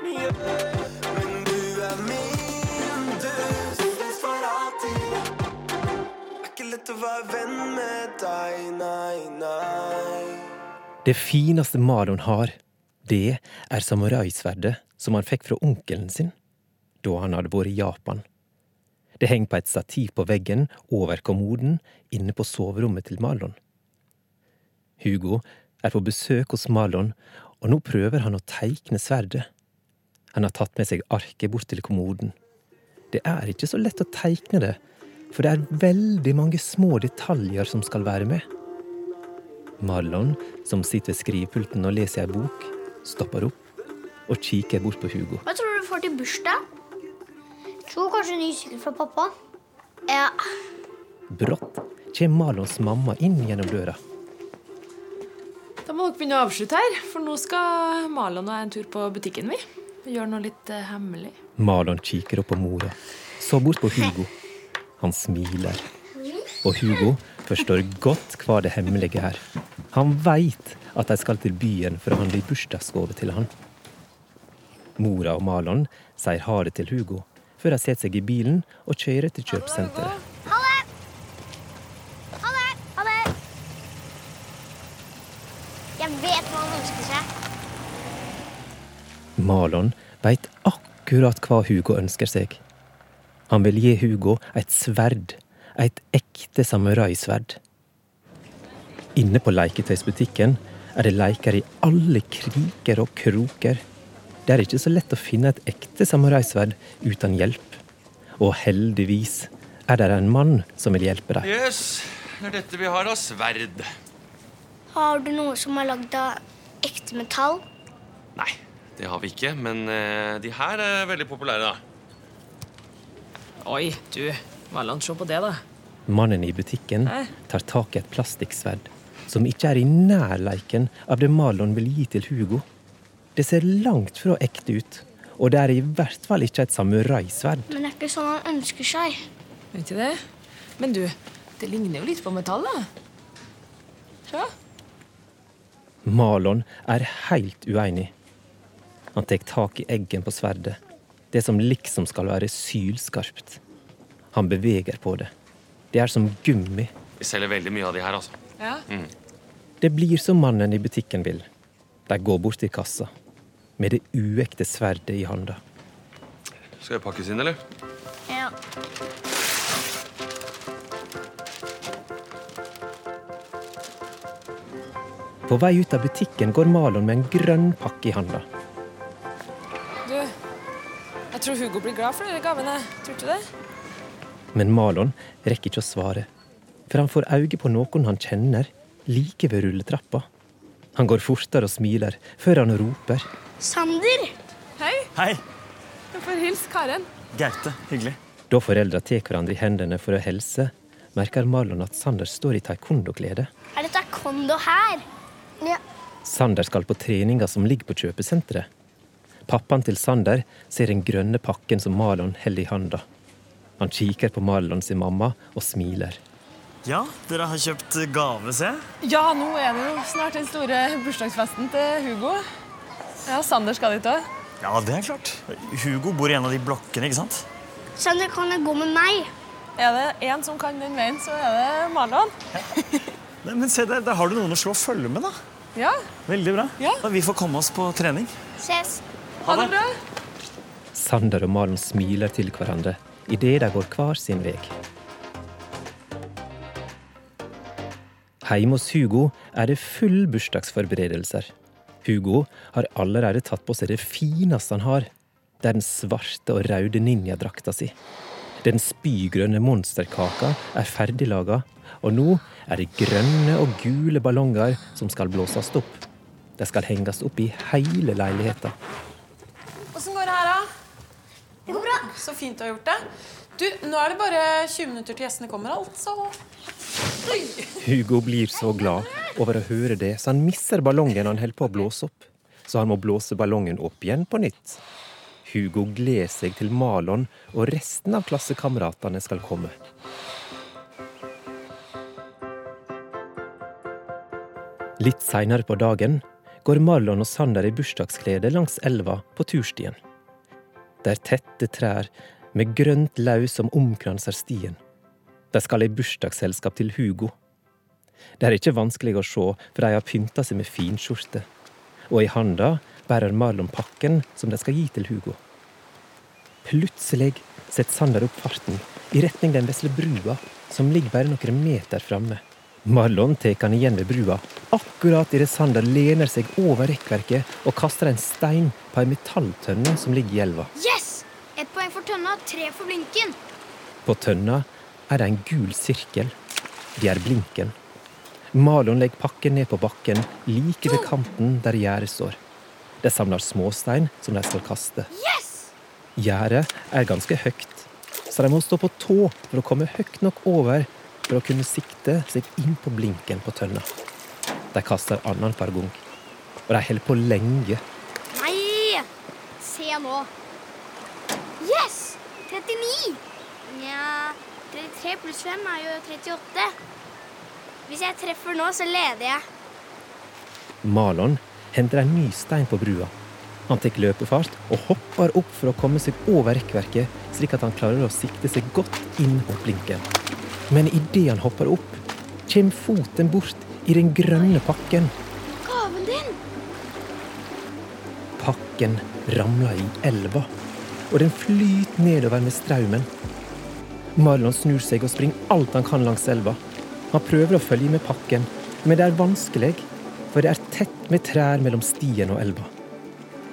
Det fineste Malon har, det er samuraisverdet som han fikk fra onkelen sin da han hadde vært i Japan. Det henger på et stativ på veggen over kommoden inne på soverommet til Malon. Hugo er på besøk hos Malon, og nå prøver han å teikne sverdet. Han har tatt med seg arket bort til kommoden. Det er ikke så lett å teikne det, for det er veldig mange små detaljer som skal være med. Marlon, som sitter ved skrivepulten og leser ei bok, stopper opp og kikker bort på Hugo. Hva tror du du får til bursdag? Tror kanskje en ny sykkel fra pappa. Ja. Brått kommer Marlons mamma inn gjennom døra. Da må dere begynne å avslutte her, for nå skal Marlon og jeg en tur på butikken, vi. Og Gjøre noe litt eh, hemmelig. Marlon kikker opp på mora, så bort på Hugo. Han smiler. Og Hugo forstår godt hva det hemmelige er. Han veit at de skal til byen for å handle i bursdagsgave til han. Mora og Marlon sier ha det til Hugo, før de setter seg i bilen og kjører til kjøpesenteret. Marlon veit akkurat hva Hugo ønsker seg. Han vil gi Hugo et sverd, et ekte samuraisverd. Inne på leketøysbutikken er det leker i alle kriker og kroker. Det er ikke så lett å finne et ekte samuraisverd uten hjelp. Og heldigvis er det en mann som vil hjelpe deg. Yes, det er dette vi har av sverd. Har du noe som er lagd av ekte metall? Nei, det har vi ikke, men eh, de her er veldig populære, da. Oi, du. Malon, se på det, da. Mannen i butikken tar tak i et plastikksverd som ikke er i nærleiken av det Marlon vil gi til Hugo. Det ser langt fra ekte ut, og det er i hvert fall ikke et samuraisverd. Men det er ikke sånn han ønsker seg. Vet du det? Men du, det ligner jo litt på metall, da. Se. Marlon er helt uenig. Han tar tak i eggen på sverdet, det som liksom skal være sylskarpt. Han beveger på det. Det er som gummi. Vi selger veldig mye av de her, altså. Ja. Det blir som mannen i butikken vil. De går bort til kassa med det uekte sverdet i handa. Skal det pakkes inn, eller? Ja. På vei ut av butikken går Malon med en grønn pakke i handa. Jeg tror Hugo blir glad for de gavene. Tror du det? Men Malon rekker ikke å svare, for han får øye på noen han kjenner like ved rulletrappa. Han går fortere og smiler, før han roper. Sander! Hei, Hei, du får hilse Karen. Gaute. Hyggelig. Da foreldra tar hverandre i hendene for å helse, merker Marlon at Sander står i taekwondo-klede. Er det taekwondo her? Ja. Sander skal på treninga som ligger på kjøpesenteret. Pappaen til Sander ser den grønne pakken som Marlon holder i handa. Han kikker på Marlon sin mamma og smiler. Ja, dere har kjøpt gave, se. Ja, nå er det jo snart den store bursdagsfesten til Hugo. Ja, Sander skal dit òg. Ja, det er klart. Hugo bor i en av de blokkene, ikke sant? Sander, kan gå med meg? Er det én som kan den veien, så er det Marlon. Nei, men se der, der har du noen å slå følge med, da. Ja, Veldig bra. Ja. Da vi får komme oss på trening. Ses. Ha det. Sander og Malen smiler til hverandre idet de går hver sin vei. Hjemme hos Hugo er det full bursdagsforberedelser. Hugo har allerede tatt på seg det fineste han har. Det er den svarte og røde ninjadrakta si. Den spygrønne monsterkaka er ferdiglaga, og nå er det grønne og gule ballonger som skal blåses opp. De skal henges opp i hele leiligheta. Åssen går det her, da? Det går bra. Så fint du har gjort det. Du, nå er det bare 20 minutter til gjestene kommer, altså. Hugo blir så glad over å høre det, så han misser ballongen han holder på å blåse opp. Så han må blåse ballongen opp igjen på nytt. Hugo gleder seg til Malon og resten av klassekameratene skal komme. Litt seinere på dagen går Marlon og Sander i bursdagsklede langs elva på turstien. Det er tette trær med grønt lau som omkranser stien. De skal i bursdagsselskap til Hugo. Det er ikke vanskelig å se, for de har pynta seg med finskjorte. Og i handa bærer Marlon pakken som de skal gi til Hugo. Plutselig setter Sander opp farten i retning den vesle brua, som ligger bare noen meter framme. Marlon tar han igjen ved brua, akkurat idet Sander lener seg over rekkverket og kaster en stein på ei metalltønne som ligger i elva. Yes! Ett poeng for tønna, tre for blinken. På tønna er det en gul sirkel. Det er blinken. Marlon legger pakken ned på bakken like ved kanten der gjerdet står. De samler småstein som de skal kaste. Yes! Gjerdet er ganske høyt, så de må stå på tå for å komme høyt nok over for å kunne sikte seg inn på blinken på tønna. De kaster annenhver gang, og de holder på lenge. Nei! Se nå. Yes! 39. Nja 33 pluss 5 er jo 38. Hvis jeg treffer nå, så leder jeg. Malon henter en ny stein på brua. Han tar løpefart og hopper opp for å komme seg over rekkverket, slik at han klarer å sikte seg godt inn mot blinken. Men idet han hopper opp, kommer foten bort i den grønne pakken. Gaven din! Pakken ramler i elva, og den flyter nedover med strømmen. Marlon snur seg og springer alt han kan langs elva. Han prøver å følge med pakken, men det er vanskelig, for det er tett med trær mellom stien og elva.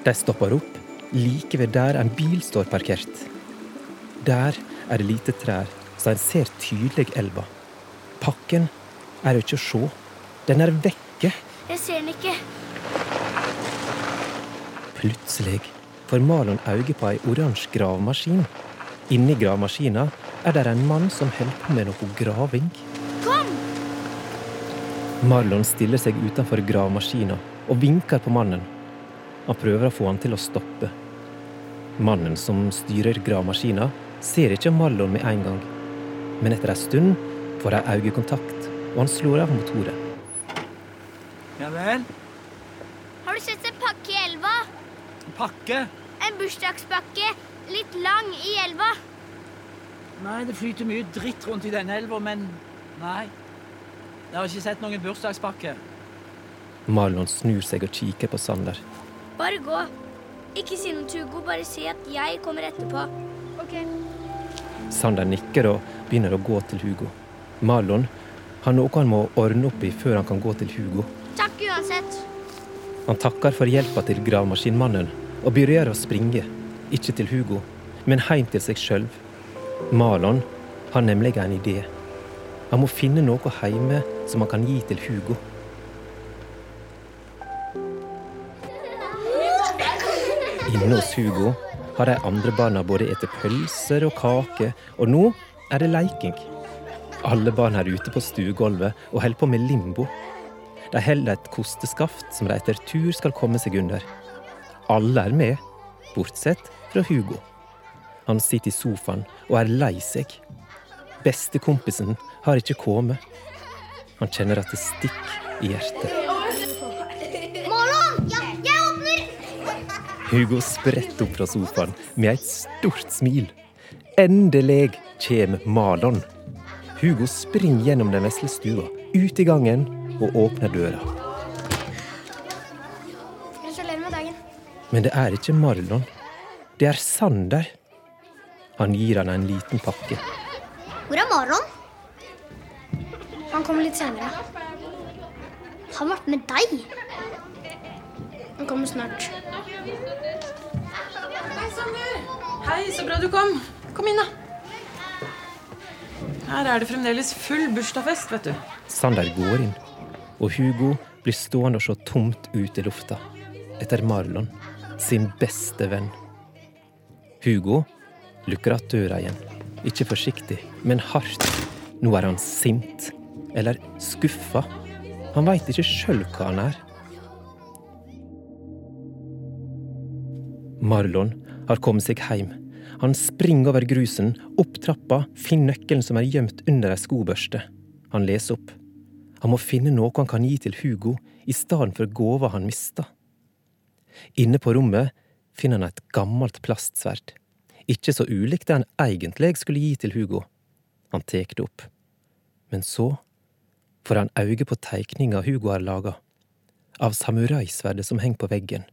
De stopper opp like ved der en bil står parkert. Der er det lite trær, så en ser tydelig elva. Pakken er ikke å se. Den er vekke. Jeg ser den ikke. Plutselig får Marlon øye på ei oransje gravemaskin. Inni gravemaskina er det en mann som holder på med noe graving. Kom! Marlon stiller seg utenfor gravemaskina og vinker på mannen. Han prøver å få han til å stoppe. Mannen som styrer gravemaskina, ser ikke Marlon med en gang. Men etter ei stund får de øyekontakt, og han slår av motoret. Ja vel? Har du sett en pakke i elva? Pakke? En bursdagspakke. Litt lang i elva. Nei, det flyter mye dritt rundt i denne elva, men nei. Jeg har ikke sett noen bursdagspakke. Marlon snur seg og kikker på Sander. Bare gå. Ikke si noe Tugo. Bare si at jeg kommer etterpå. Ok. Sander nikker og begynner å gå til Hugo. Marlon har noe han må ordne opp i før han kan gå til Hugo. Takk uansett. Han takker for hjelpa til gravemaskinmannen og begynner å springe. Ikke til Hugo, men hjem til seg sjøl. Marlon har nemlig en idé. Han må finne noe hjemme som han kan gi til Hugo. Inne hos Hugo har de andre barna både ete pølser og kake, og nå er det leiking. Alle barn er ute på stuegulvet og holder på med limbo. De holder et kosteskaft som de etter tur skal komme seg under. Alle er med, bortsett fra Hugo. Han sitter i sofaen og er lei seg. Bestekompisen har ikke kommet. Han kjenner at det stikker i hjertet. Hugo spretter opp fra sofaen med et stort smil. Endelig kommer Marlon. Hugo springer gjennom den vesle stua, ut i gangen og åpner døra. Gratulerer med dagen. Men det er ikke Marlon. Det er Sander. Han gir han en liten pakke. Hvor er Marlon? Han kommer litt senere. Han Har vært med deg? Han kommer snart. Hei, Sander. Hei, så bra du kom. Kom inn, da. Her er det fremdeles full bursdagsfest, vet du. Sander går inn, og Hugo blir stående og se tomt ut i lufta. Etter Marlon, sin beste venn. Hugo lukker att døra igjen. Ikke forsiktig, men hardt. Nå er han sint. Eller skuffa. Han veit ikke sjøl hva han er. Marlon har kommet seg hjem. Han springer over grusen, opp trappa, finner nøkkelen som er gjemt under ei skobørste. Han leser opp. Han må finne noe han kan gi til Hugo i stedet for gåva han mista. Inne på rommet finner han et gammelt plastsverd. Ikke så ulikt det han egentlig skulle gi til Hugo. Han tek det opp. Men så får han øye på teikninga Hugo har laga, av samuraisverdet som henger på veggen.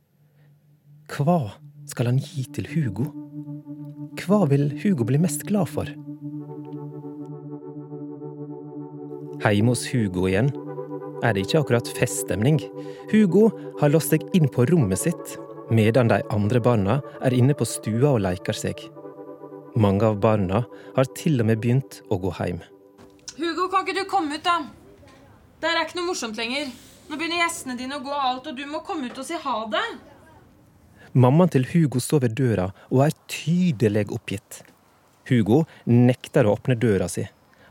Hva skal han gi til Hugo? Hva vil Hugo bli mest glad for? Hjemme hos Hugo igjen er det ikke akkurat feststemning. Hugo har låst seg inn på rommet sitt, medan de andre barna er inne på stua og leker seg. Mange av barna har til og med begynt å gå hjem. Hugo, kan ikke du komme ut, da? Det er ikke noe morsomt lenger. Nå begynner gjestene dine å gå alt, og du må komme ut og si ha det. Mammaen til Hugo står ved døra og er tydelig oppgitt. Hugo nekter å åpne døra si.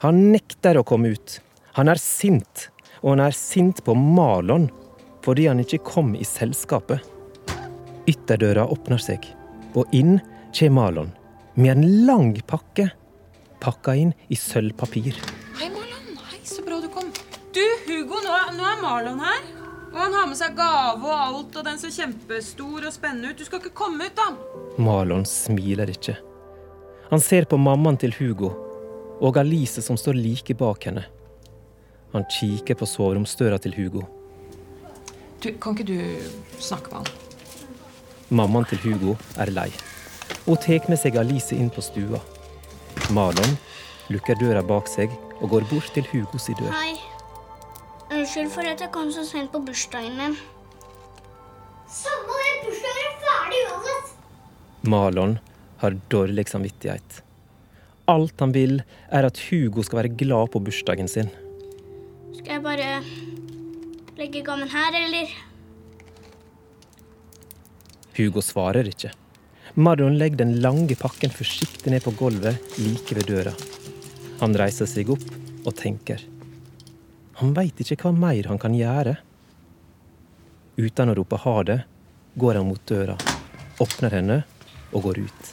Han nekter å komme ut. Han er sint, og han er sint på Marlon fordi han ikke kom i selskapet. Ytterdøra åpner seg, og inn kommer Marlon med en lang pakke pakka inn i sølvpapir. Hei, Marlon. Hei, så bra du kom. Du, Hugo, nå nå er Marlon her. Og han har med seg gave og alt, og den ser kjempestor og spennende ut. Du skal ikke komme ut, da. Marlon smiler ikke. Han ser på mammaen til Hugo og Alice som står like bak henne. Han kikker på soveromsdøra til Hugo. Du, Kan ikke du snakke med han? Mammaen til Hugo er lei. Hun tar med seg Alice inn på stua. Marlon lukker døra bak seg og går bort til Hugo si dør. Hei. Unnskyld for at jeg kom så sent på bursdagen din. Samme det, bursdagen er ferdig uansett. Marlon har dårlig samvittighet. Alt han vil, er at Hugo skal være glad på bursdagen sin. Skal jeg bare legge gammen her, eller? Hugo svarer ikke. Marlon legger den lange pakken forsiktig ned på gulvet like ved døra. Han reiser seg opp og tenker. Han veit ikke hva mer han kan gjøre. Uten å rope ha det, går han mot døra, åpner henne og går ut.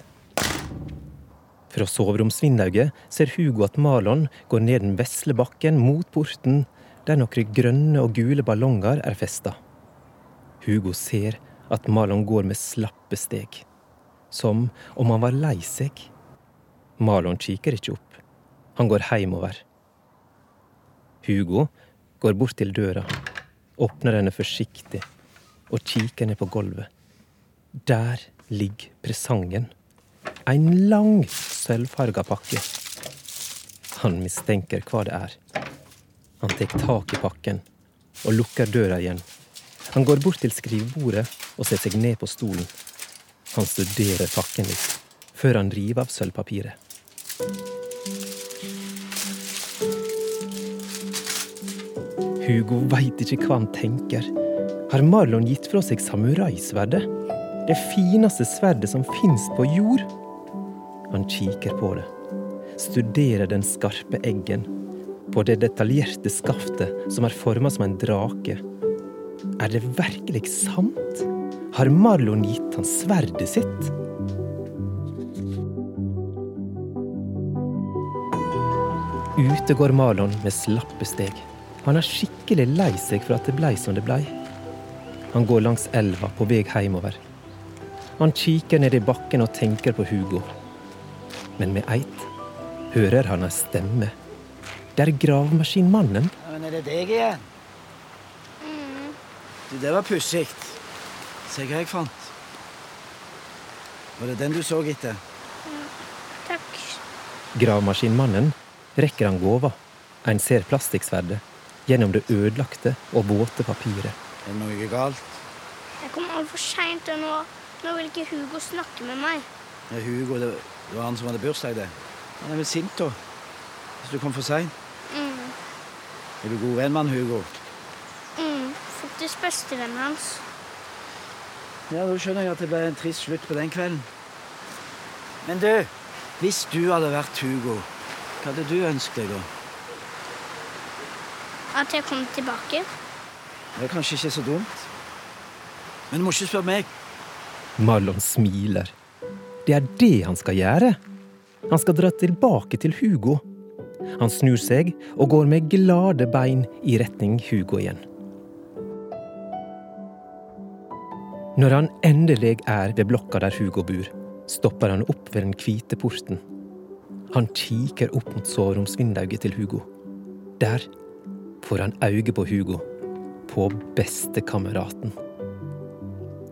Fra soveromsvinduet ser Hugo at Marlon går ned den vesle bakken mot porten, der noen grønne og gule ballonger er festa. Hugo ser at Marlon går med slappe steg, som om han var lei seg. Marlon kikker ikke opp. Han går heimover. Hugo går bort til døra, åpner henne forsiktig og kikker ned på gulvet. Der ligger presangen. En lang, sølvfarga pakke. Han mistenker hva det er. Han tar tak i pakken og lukker døra igjen. Han går bort til skrivebordet og setter seg ned på stolen. Han studerer pakken litt, før han river av sølvpapiret. Hugo veit ikke hva han tenker. Har Marlon gitt fra seg samuraisverdet? Det fineste sverdet som fins på jord? Han kikker på det. Studerer den skarpe eggen. På det detaljerte skaftet som er forma som en drake. Er det virkelig sant? Har Marlon gitt han sverdet sitt? Ute går Marlon med slappe steg. Han er skikkelig lei seg for at det blei som det blei. Han går langs elva på vei hjemover. Han kikker ned i bakken og tenker på Hugo. Men med eit hører han ei stemme. Det er gravemaskinmannen. Ja, men er det deg igjen? Du, det var pussig. Se hva jeg fant. Var det den du så etter? Takk. Gravemaskinmannen rekker han gåva. En ser plastikksverdet gjennom det ødelagte og våte papiret. Er det noe galt? Jeg kom altfor seint, og nå, nå vil ikke Hugo snakke med meg. Ja, Hugo, det det var han som hadde bursdag, det. Han er vel sint, da. Hvis du kom for seint. Mm. Er du god venn med han, Hugo? Mm. Faktisk bestevennen hans. Ja, da skjønner jeg at det ble en trist slutt på den kvelden. Men du, hvis du hadde vært Hugo, hva hadde du ønsket deg da? At jeg kom tilbake. Det er kanskje ikke så dumt. Men du må ikke spørre meg. Marlon smiler. Det er det han skal gjøre. Han skal dra tilbake til Hugo. Han snur seg og går med glade bein i retning Hugo igjen. Når han endelig er ved blokka der Hugo bor, stopper han opp ved den hvite porten. Han kikker opp mot soveromsvinduet til Hugo. Der får han øye på Hugo, på bestekameraten.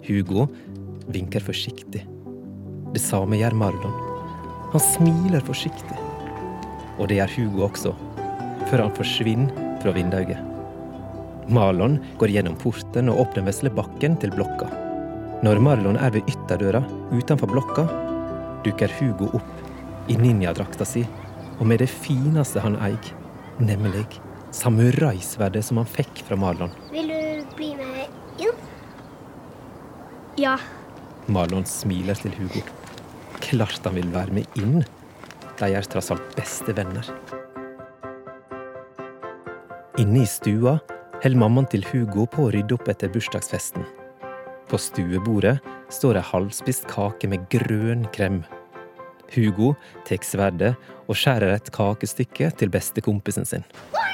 Hugo vinker forsiktig. Det samme gjør Marlon. Han smiler forsiktig. Og det gjør Hugo også, før han forsvinner fra vinduet. Marlon går gjennom porten og åpner vesle bakken til blokka. Når Marlon er ved ytterdøra utenfor blokka, dukker Hugo opp i ninjadrakta si og med det fineste han eier, nemlig samuraisverdet som han fikk fra Marlon. Vil du bli med inn? Ja. Marlon smiler til Hugo. Klart han vil være med inn. De er tross alt beste venner. Inne i stua holder mammaen til Hugo på å rydde opp etter bursdagsfesten. På stuebordet står ei halvspist kake med grønn krem. Hugo tar sverdet og skjærer et kakestykke til bestekompisen sin. Nei,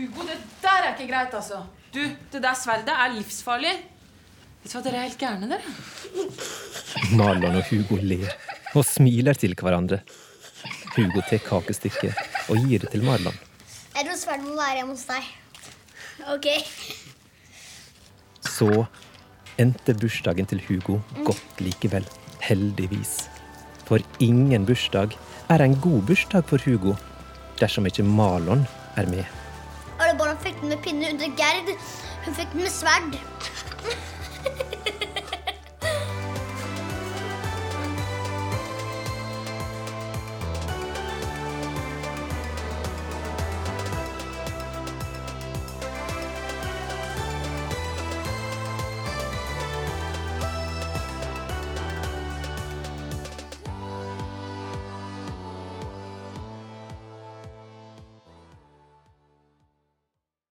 Hugo, det der er ikke greit, altså. Du, det der sverdet er livsfarlig. Vet du hva, dere er helt gærne, dere. Marlon og Hugo ler og smiler til hverandre. Hugo tar kakestykket og gir det til Marlon. Jeg tror sverdet må være hjemme hos deg. Ok. Så endte bursdagen til Hugo godt likevel. Heldigvis. For ingen bursdag er en god bursdag for Hugo dersom ikke Marlon er med. Alle barna fikk den med pinne under Gerd. Hun fikk den med sverd.